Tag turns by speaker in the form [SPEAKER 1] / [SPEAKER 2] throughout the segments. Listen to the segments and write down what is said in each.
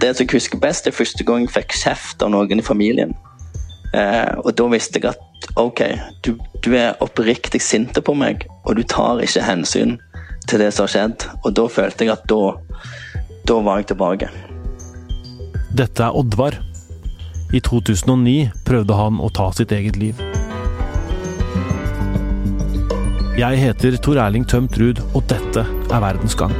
[SPEAKER 1] det som jeg husker best, er første gang jeg fikk kjeft av noen i familien. Eh, og da visste jeg at OK, du, du er oppriktig sint på meg, og du tar ikke hensyn til det som har skjedd. Og da følte jeg at da, da var jeg tilbake.
[SPEAKER 2] Dette er Oddvar. I 2009 prøvde han å ta sitt eget liv. Jeg heter Tor Erling Tømt Ruud, og dette er Verdens gang.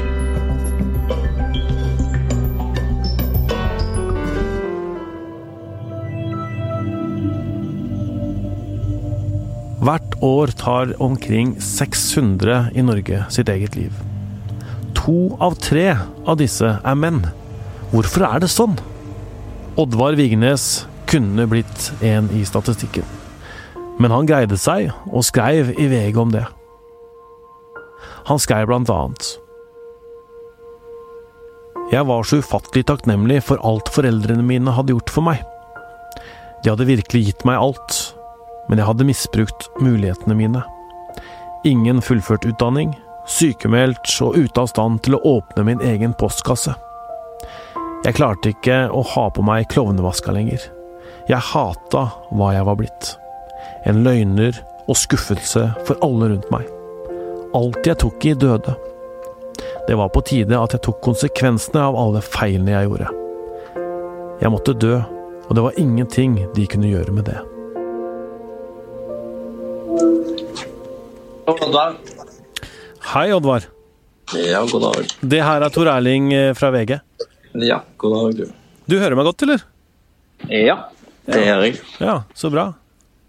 [SPEAKER 2] Hvert år tar omkring 600 i Norge sitt eget liv. To av tre av disse er menn. Hvorfor er det sånn? Oddvar Vignes kunne blitt en i statistikken. Men han greide seg, og skrev i VG om det. Han skrev blant annet Jeg var så ufattelig takknemlig for alt foreldrene mine hadde gjort for meg. De hadde virkelig gitt meg alt, men jeg hadde misbrukt mulighetene mine. Ingen fullført utdanning, sykemeldt og ute av stand til å åpne min egen postkasse. Jeg klarte ikke å ha på meg klovnevaska lenger. Jeg hata hva jeg var blitt. En løgner og skuffelse for alle rundt meg. Alt jeg tok i, døde. Det var på tide at jeg tok konsekvensene av alle feilene jeg gjorde. Jeg måtte dø, og det var ingenting de kunne gjøre med det.
[SPEAKER 1] Oddvar.
[SPEAKER 2] Hei, Oddvar.
[SPEAKER 1] Ja, god dag.
[SPEAKER 2] Det her er Tor Erling eh, fra VG.
[SPEAKER 1] Ja, god dag, du.
[SPEAKER 2] Du hører meg godt, eller?
[SPEAKER 1] Ja, det gjør jeg.
[SPEAKER 2] Ja, så bra.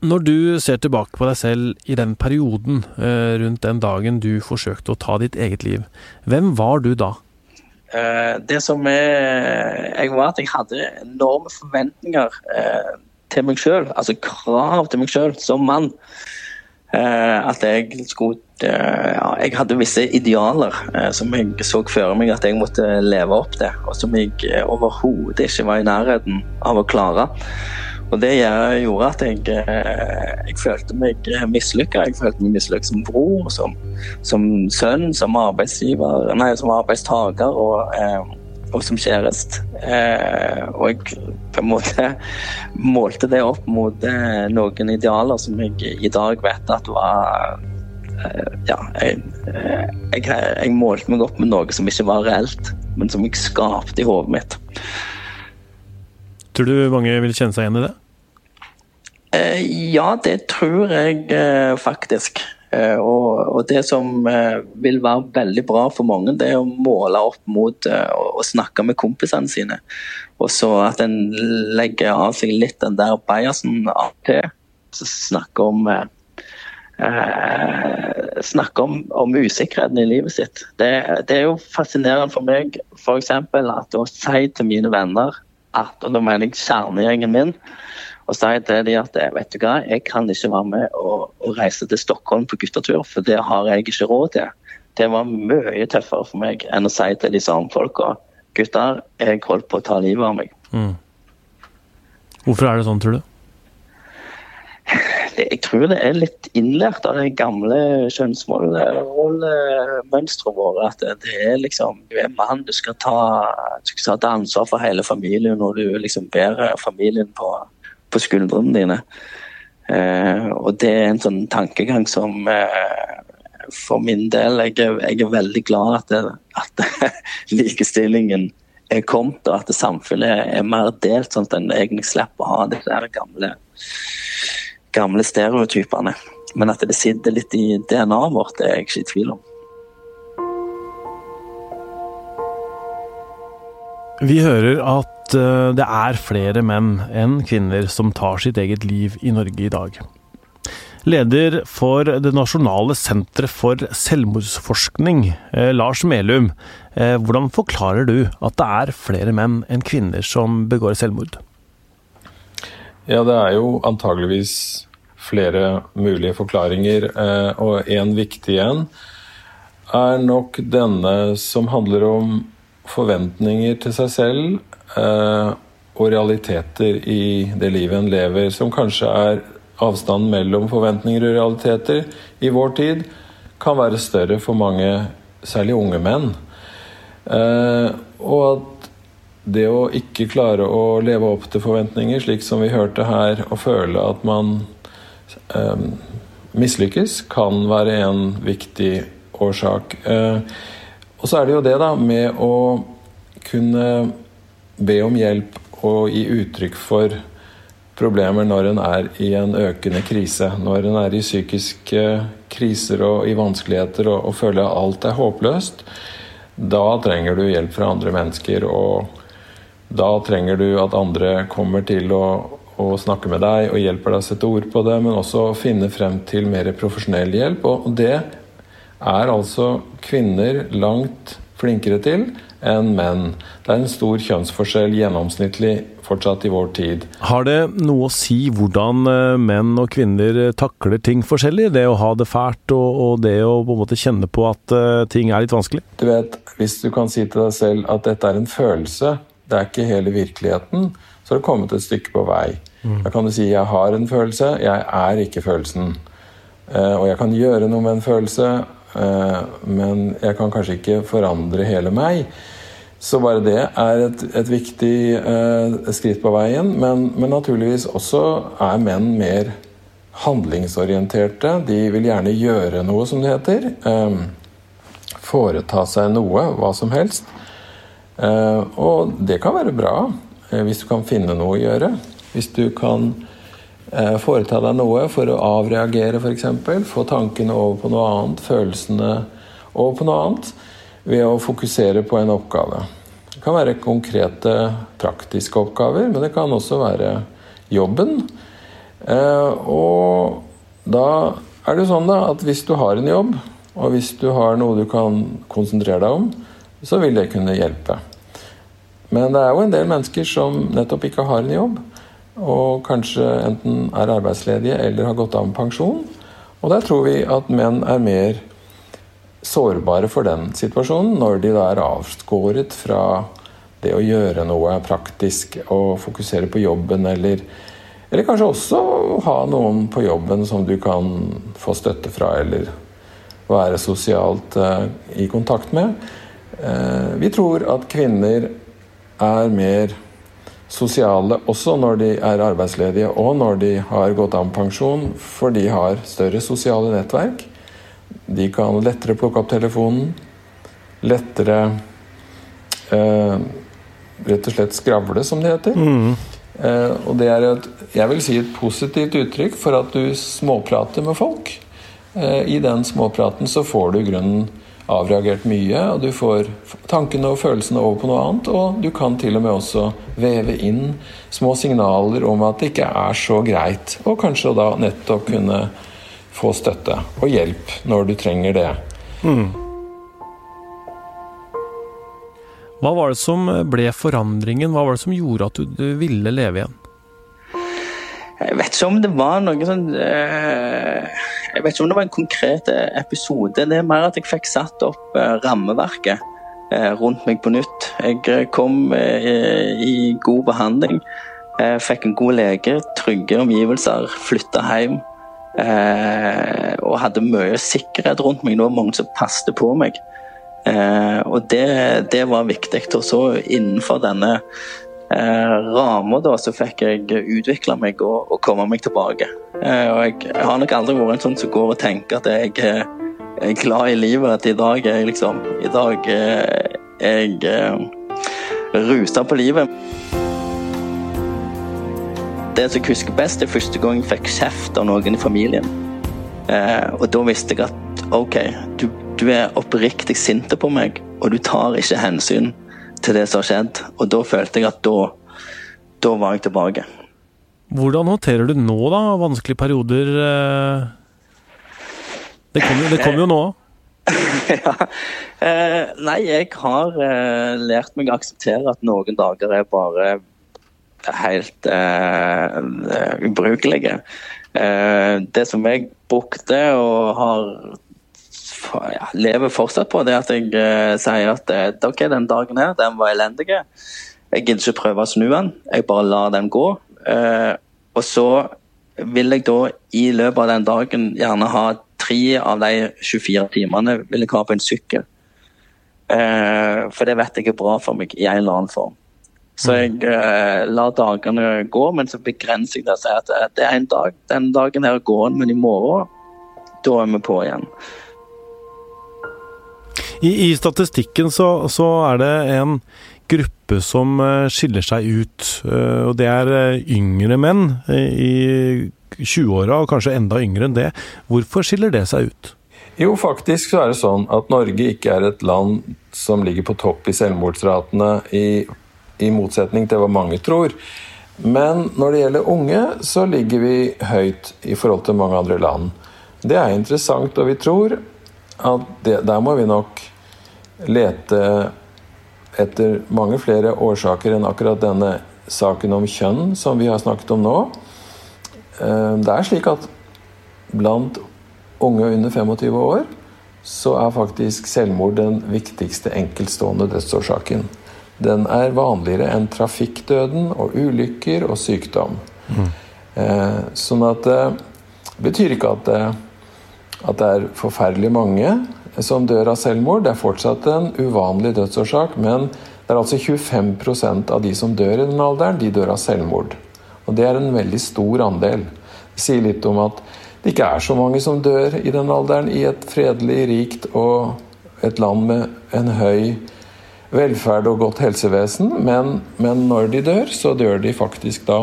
[SPEAKER 2] Når du ser tilbake på deg selv i den perioden eh, rundt den dagen du forsøkte å ta ditt eget liv, hvem var du da?
[SPEAKER 1] Eh, det som er, jeg var at jeg hadde enorme forventninger til meg sjøl, altså krav til meg sjøl som mann. Eh, at jeg skulle eh, ja, Jeg hadde visse idealer eh, som jeg så for meg at jeg måtte leve opp til, og som jeg overhodet ikke var i nærheten av å klare. Og det gjorde at jeg, jeg følte meg mislykka. Jeg følte meg mislykka som bror, som, som sønn, som arbeidsgiver, nei, som arbeidstaker og, eh, og som kjæreste. Eh, og jeg på en måte målte det opp mot eh, noen idealer som jeg i dag vet at var eh, Ja, jeg, jeg, jeg målte meg opp med noe som ikke var reelt, men som jeg skapte i hodet mitt.
[SPEAKER 2] Tror du mange vil kjenne seg igjen i det?
[SPEAKER 1] Eh, ja, det tror jeg faktisk. Eh, og, det som eh, vil være veldig bra for mange, det er å måle opp mot eh, å snakke med kompisene sine. Og så at en legger av seg litt den der bajasen av til. Snakke om eh, snakke om, om, usikkerheten i livet sitt. Det, det er jo fascinerende for meg f.eks. at å si til mine venner at, og da mener jeg kjernegjengen min, og sier til de at vet du hva, jeg kan ikke være med og, og reise til Stockholm på guttetur, for det har jeg ikke råd til. Det var mye tøffere for meg enn å si til de samme folka gutter, jeg holdt på å ta livet av meg. Mm.
[SPEAKER 2] Hvorfor er det sånn, tror du?
[SPEAKER 1] Det, jeg tror det er litt innlært av det gamle kjønnsrollemønsteret vårt. At det er liksom Du er mann, du skal ta, du skal ta ansvar for hele familien, og du liksom bærer familien på, på skuldrene dine. Eh, og det er en sånn tankegang som eh, for min del jeg jeg er veldig glad at, det, at likestillingen er kommet, og at samfunnet er mer delt, sånn at en egentlig slipper å ha disse gamle, gamle stereotypene. Men at det sitter litt i DNA-et vårt, det er jeg ikke i tvil om.
[SPEAKER 2] Vi hører at eh, det er flere menn enn kvinner som tar sitt eget liv i Norge i dag. Leder for Det nasjonale senteret for selvmordsforskning, eh, Lars Melum. Eh, hvordan forklarer du at det er flere menn enn kvinner som begår selvmord?
[SPEAKER 3] Ja, det er jo antageligvis flere mulige forklaringer, og en viktig en er nok denne som handler om forventninger til seg selv og realiteter i det livet en lever, som kanskje er avstanden mellom forventninger og realiteter i vår tid, kan være større for mange, særlig unge menn. Eh, og at det å ikke klare å leve opp til forventninger, slik som vi hørte her, og føle at man eh, mislykkes, kan være en viktig årsak. Eh, og så er det jo det, da, med å kunne be om hjelp og gi uttrykk for problemer når en er i en økende krise. Når en er i psykiske kriser og i vanskeligheter og, og føler at alt er håpløst. Da trenger du hjelp fra andre mennesker, og da trenger du at andre kommer til å, å snakke med deg og hjelper deg å sette ord på det, men også finne frem til mer profesjonell hjelp. Og det er altså kvinner langt flinkere til enn menn. Det er en stor kjønnsforskjell gjennomsnittlig fortsatt i vår tid.
[SPEAKER 2] Har det noe å si hvordan eh, menn og kvinner eh, takler ting forskjellig? Det å ha det fælt og, og det å på en måte kjenne på at uh, ting er litt vanskelig?
[SPEAKER 3] Du vet, Hvis du kan si til deg selv at dette er en følelse, det er ikke hele virkeligheten, så har du kommet et stykke på vei. Mm. Da kan du si 'jeg har en følelse, jeg er ikke følelsen'. Og jeg kan gjøre noe med en følelse, men jeg kan kanskje ikke forandre hele meg. Så bare det er et, et viktig uh, skritt på veien. Men, men, naturligvis også er menn mer handlingsorienterte. De vil gjerne gjøre noe, som det heter. Um, foreta seg noe, hva som helst. Og det kan være bra hvis du kan finne noe å gjøre. Hvis du kan foreta deg noe for å avreagere, f.eks. Få tankene over på noe annet, følelsene over på noe annet ved å fokusere på en oppgave. Det kan være konkrete, praktiske oppgaver, men det kan også være jobben. Eh, og da er det sånn da, at hvis du har en jobb, og hvis du har noe du kan konsentrere deg om, så vil det kunne hjelpe. Men det er jo en del mennesker som nettopp ikke har en jobb, og kanskje enten er arbeidsledige eller har gått av med pensjon. Og der tror vi at menn er mer sårbare for den situasjonen når de da er avskåret fra det å gjøre noe praktisk og fokusere på jobben, eller, eller kanskje også ha noen på jobben som du kan få støtte fra, eller være sosialt uh, i kontakt med. Uh, vi tror at kvinner er mer sosiale også når de er arbeidsledige og når de har gått av med pensjon, for de har større sosiale nettverk. De kan lettere plukke opp telefonen, lettere eh, rett og slett skravle, som det heter. Mm. Eh, og det er et, jeg vil si et positivt uttrykk for at du småprater med folk. Eh, I den småpraten så får du grunnen avreagert mye, og du får tankene og følelsene over på noe annet. Og du kan til og med også veve inn små signaler om at det ikke er så greit, og kanskje da nettopp kunne få støtte og hjelp når du trenger det. Mm.
[SPEAKER 2] Hva var det som ble forandringen? Hva var det som gjorde at du, du ville leve igjen?
[SPEAKER 1] Jeg vet ikke om det var noe sånn øh, Jeg vet ikke om det var en konkret episode. Det er mer at jeg fikk satt opp øh, rammeverket rundt meg på nytt. Jeg kom i god behandling. Fikk en god lege, trygge omgivelser, flytta hjem. Eh, og hadde mye sikkerhet rundt meg. Det var mange som passet på meg. Eh, og det, det, var viktig. Og så innenfor denne eh, rammer, da, så fikk jeg utvikle meg og, og, komme meg tilbake. Eh, og jeg, jeg, har nok aldri vært en sånn som går og tenker at jeg eh, er glad i livet. At i dag er jeg liksom I dag er jeg eh, rusa på livet. Det som jeg husker best, er første gang jeg fikk kjeft av noen i familien. Eh, og da visste jeg at OK, du, du er oppriktig sint på meg, og du tar ikke hensyn til det som har skjedd. Og da følte jeg at da, da var jeg tilbake.
[SPEAKER 2] Hvordan håndterer du nå, da, vanskelige perioder? Eh? Det kommer jo, kom jo nå.
[SPEAKER 1] ja. Eh, nei, jeg har eh, lært meg å akseptere at noen dager er bare helt uh, ubrukelige. Det som jeg brukte og har ja, lever fortsatt på, det at jeg uh, sier at ok, den dagen her, den var elendig. Jeg gidder ikke prøve å snu den, jeg bare lar den gå. og så vil jeg da i løpet av den dagen gjerne ha tre av de 24 timene vil jeg ha på en sykkel. for det vet jeg er bra for meg i en eller annen form. Så jeg eh, lar dagene gå, men så begrenser jeg det og sier at eh, det er en dag. Den dagen her går den, men i morgen, da er vi på igjen.
[SPEAKER 2] I, I, statistikken så, så, er det en gruppe som eh, skiller seg ut, eh, og det er yngre menn i 20-åra, og kanskje enda yngre enn det. Hvorfor skiller det seg ut?
[SPEAKER 3] Jo, faktisk så er det sånn at Norge ikke er et land som ligger på topp i selvmordsratene i i motsetning til hva mange tror. Men når det gjelder unge, så ligger vi høyt i forhold til mange andre land. Det er interessant, og vi tror at det, der må vi nok lete etter mange flere årsaker enn akkurat denne saken om kjønn som vi har snakket om nå. Eh, det er slik at blant unge under 25 år så er faktisk selvmord den viktigste enkeltstående dødsårsaken den er vanligere enn trafikkdøden og ulykker og sykdom. Mm. Eh, sånn at det betyr ikke at det, at det er forferdelig mange som dør av selvmord. Det er fortsatt en uvanlig dødsårsak, men det er altså 25% av de som dør i den alderen, de dør av selvmord. Og det er en veldig stor andel. Det sier litt om at det ikke er så mange som dør i den alderen i et fredelig, rikt og et land med en høy velferd og godt helsevesen, men, men, når de dør, så dør de faktisk da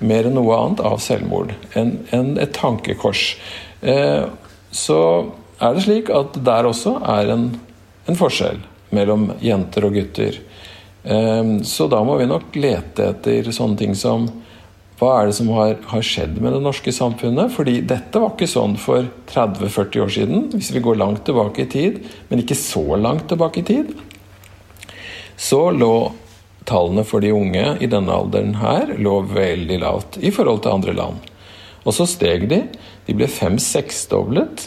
[SPEAKER 3] mer enn noe annet av selvmord enn en et tankekors. Eh, så er det slik at der også er en, en forskjell mellom jenter og gutter. Eh, så da må vi nok lete etter sånne ting som hva er det som har, har, skjedd med det norske samfunnet? Fordi dette var ikke sånn for 30-40 år siden, hvis vi går langt tilbake i tid, men ikke så langt tilbake i tid så lå tallene for de unge i denne alderen her lå veldig lavt i forhold til andre land. Og så steg de. De ble fem-seksdoblet.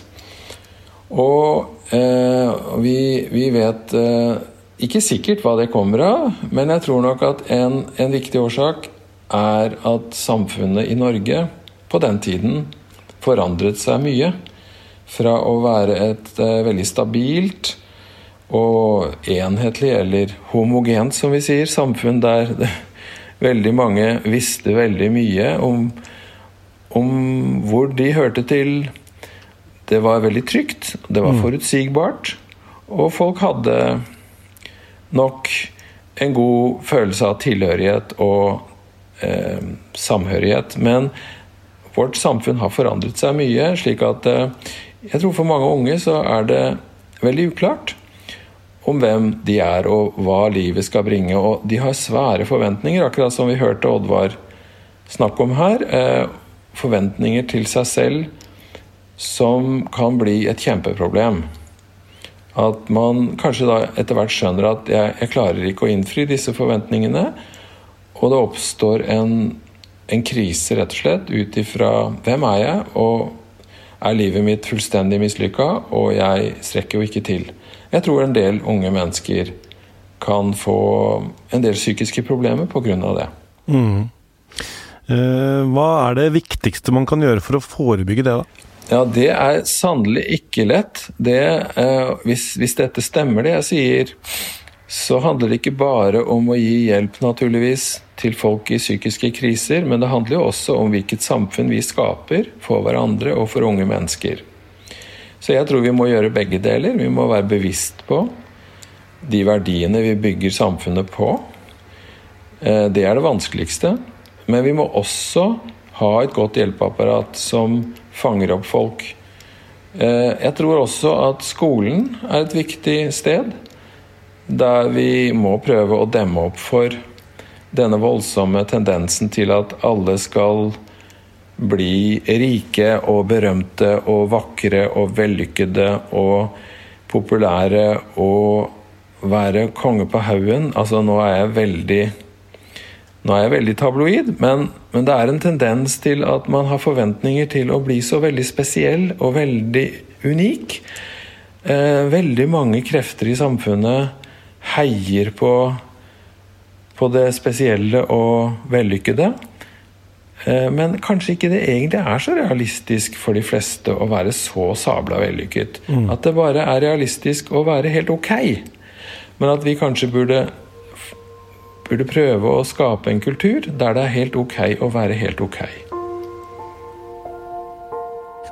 [SPEAKER 3] Og eh, vi, vi, vet eh, ikke sikkert hva det kommer av, men jeg tror nok at en, en viktig årsak er at samfunnet i Norge på den tiden forandret seg mye. Fra å være et eh, veldig stabilt og enhetlig, eller homogent, som vi sier, samfunn der veldig mange visste veldig mye om, om hvor de hørte til. Det var veldig trygt, det var mm. forutsigbart, og folk hadde nok en god følelse av tilhørighet og eh, samhørighet. Men vårt samfunn har forandret seg mye, slik at eh, jeg tror for mange unge så er det veldig uklart om hvem de er og hva livet skal bringe. Og de har svære forventninger, akkurat som vi hørte Oddvar snakke om her. Eh, forventninger til seg selv som kan bli et kjempeproblem. At man kanskje da etter hvert skjønner at jeg, jeg klarer ikke å innfri disse forventningene. Og det oppstår en, en krise, rett og slett, ut ifra hvem er jeg, og er livet mitt fullstendig mislykka, og jeg strekker jo ikke til. Jeg tror en del unge mennesker kan få en del psykiske problemer pga. det. Mm.
[SPEAKER 2] Eh, hva er det viktigste man kan gjøre for å forebygge det, da?
[SPEAKER 3] Ja, Det er sannelig ikke lett. Det, eh, hvis, hvis, dette stemmer, det jeg sier, så handler det ikke bare om å gi hjelp, naturligvis, til folk i psykiske kriser, men det handler jo også om hvilket samfunn vi skaper for hverandre og for unge mennesker. Så jeg tror vi må gjøre begge deler. Vi må være bevisst på de verdiene vi bygger samfunnet på. Eh, det er det vanskeligste. Men vi må også ha et godt hjelpeapparat som fanger opp folk. Eh, jeg tror også at skolen er et viktig sted. Der vi må prøve å demme opp for denne voldsomme tendensen til at alle skal bli rike og berømte og vakre og vellykkede og populære og være konge på haugen. Altså, nå er jeg veldig nå er jeg veldig tabloid, men, men, det er en tendens til at man har forventninger til å bli så veldig spesiell og veldig unik. Eh, veldig mange krefter i samfunnet heier på, på det spesielle og vellykkede. Eh, men kanskje ikke det egentlig er så realistisk for de fleste å være så sabla vellykket. Mm. At det bare er realistisk å være helt ok. Men at vi kanskje burde burde prøve å skape en kultur der det er helt ok å være helt ok.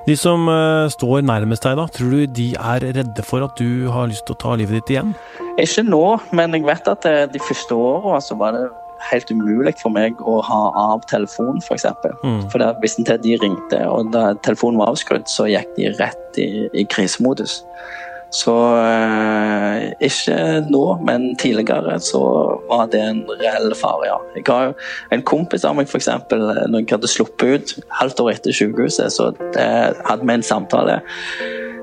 [SPEAKER 2] De som uh, står nærmest deg, da, tror du de er redde for at du har lyst til å ta livet ditt igjen?
[SPEAKER 1] Ikke nå, men jeg vet at eh, de første åra så var det helt umulig for meg å ha av telefonen, f.eks. For, eksempel. mm. for da, hvis de ringte og da telefonen var avskrudd, så gikk de rett i, i krisemodus. Så eh, ikke nå, men tidligere så var det en reell fare, ja. Jeg har en kompis av meg, f.eks. Når jeg hadde sluppet ut halvt år etter sykehuset, så hadde vi en samtale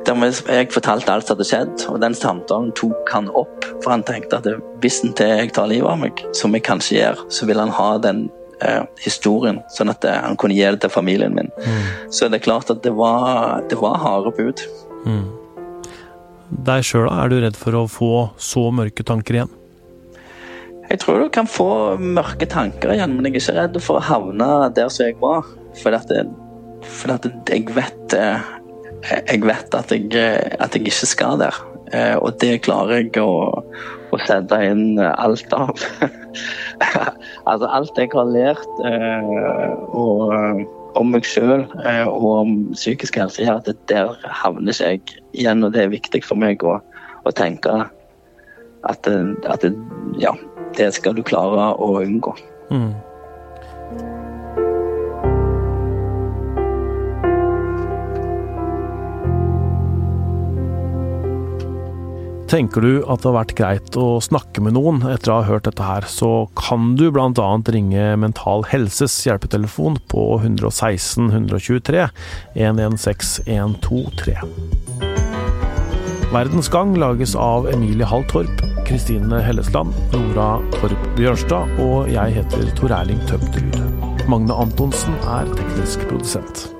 [SPEAKER 1] der jeg fortalte alt som hadde skjedd, og den samtalen tok han opp. For han tenkte at hvis en til jeg tar livet av meg, som jeg kanskje gjør, så vil han ha den eh, historien, sånn at eh, han kunne gi det til familien min. Mm. Så det er klart at det var, det var harde bud. Mm
[SPEAKER 2] deg sjøl, er du redd for å få så mørke tanker igjen?
[SPEAKER 1] Jeg tror du kan få mørke tanker igjen, men jeg er ikke redd for å havne der som jeg var. For at, jeg, for at jeg vet eh, Jeg vet at jeg, at jeg ikke skal der. Eh, og det klarer jeg å, å sette inn alt av. altså alt jeg har lært eh, og om meg sjøl eh, og om psykisk helse gjør at der havner ikke jeg igjen. Og det er viktig for meg å, å tenke at, at, ja, det skal du klare å unngå. Mm.
[SPEAKER 2] Tenker du at det har vært greit å snakke med noen etter å ha hørt dette her, så kan du bl.a. ringe Mental Helses hjelpetelefon på 116 123 116 123. Verdens Gang lages av Emilie Hall Torp, Kristine Hellesland, Nora Torp Bjørnstad og jeg heter Tor Erling Tømterud. Magne Antonsen er teknisk produsent.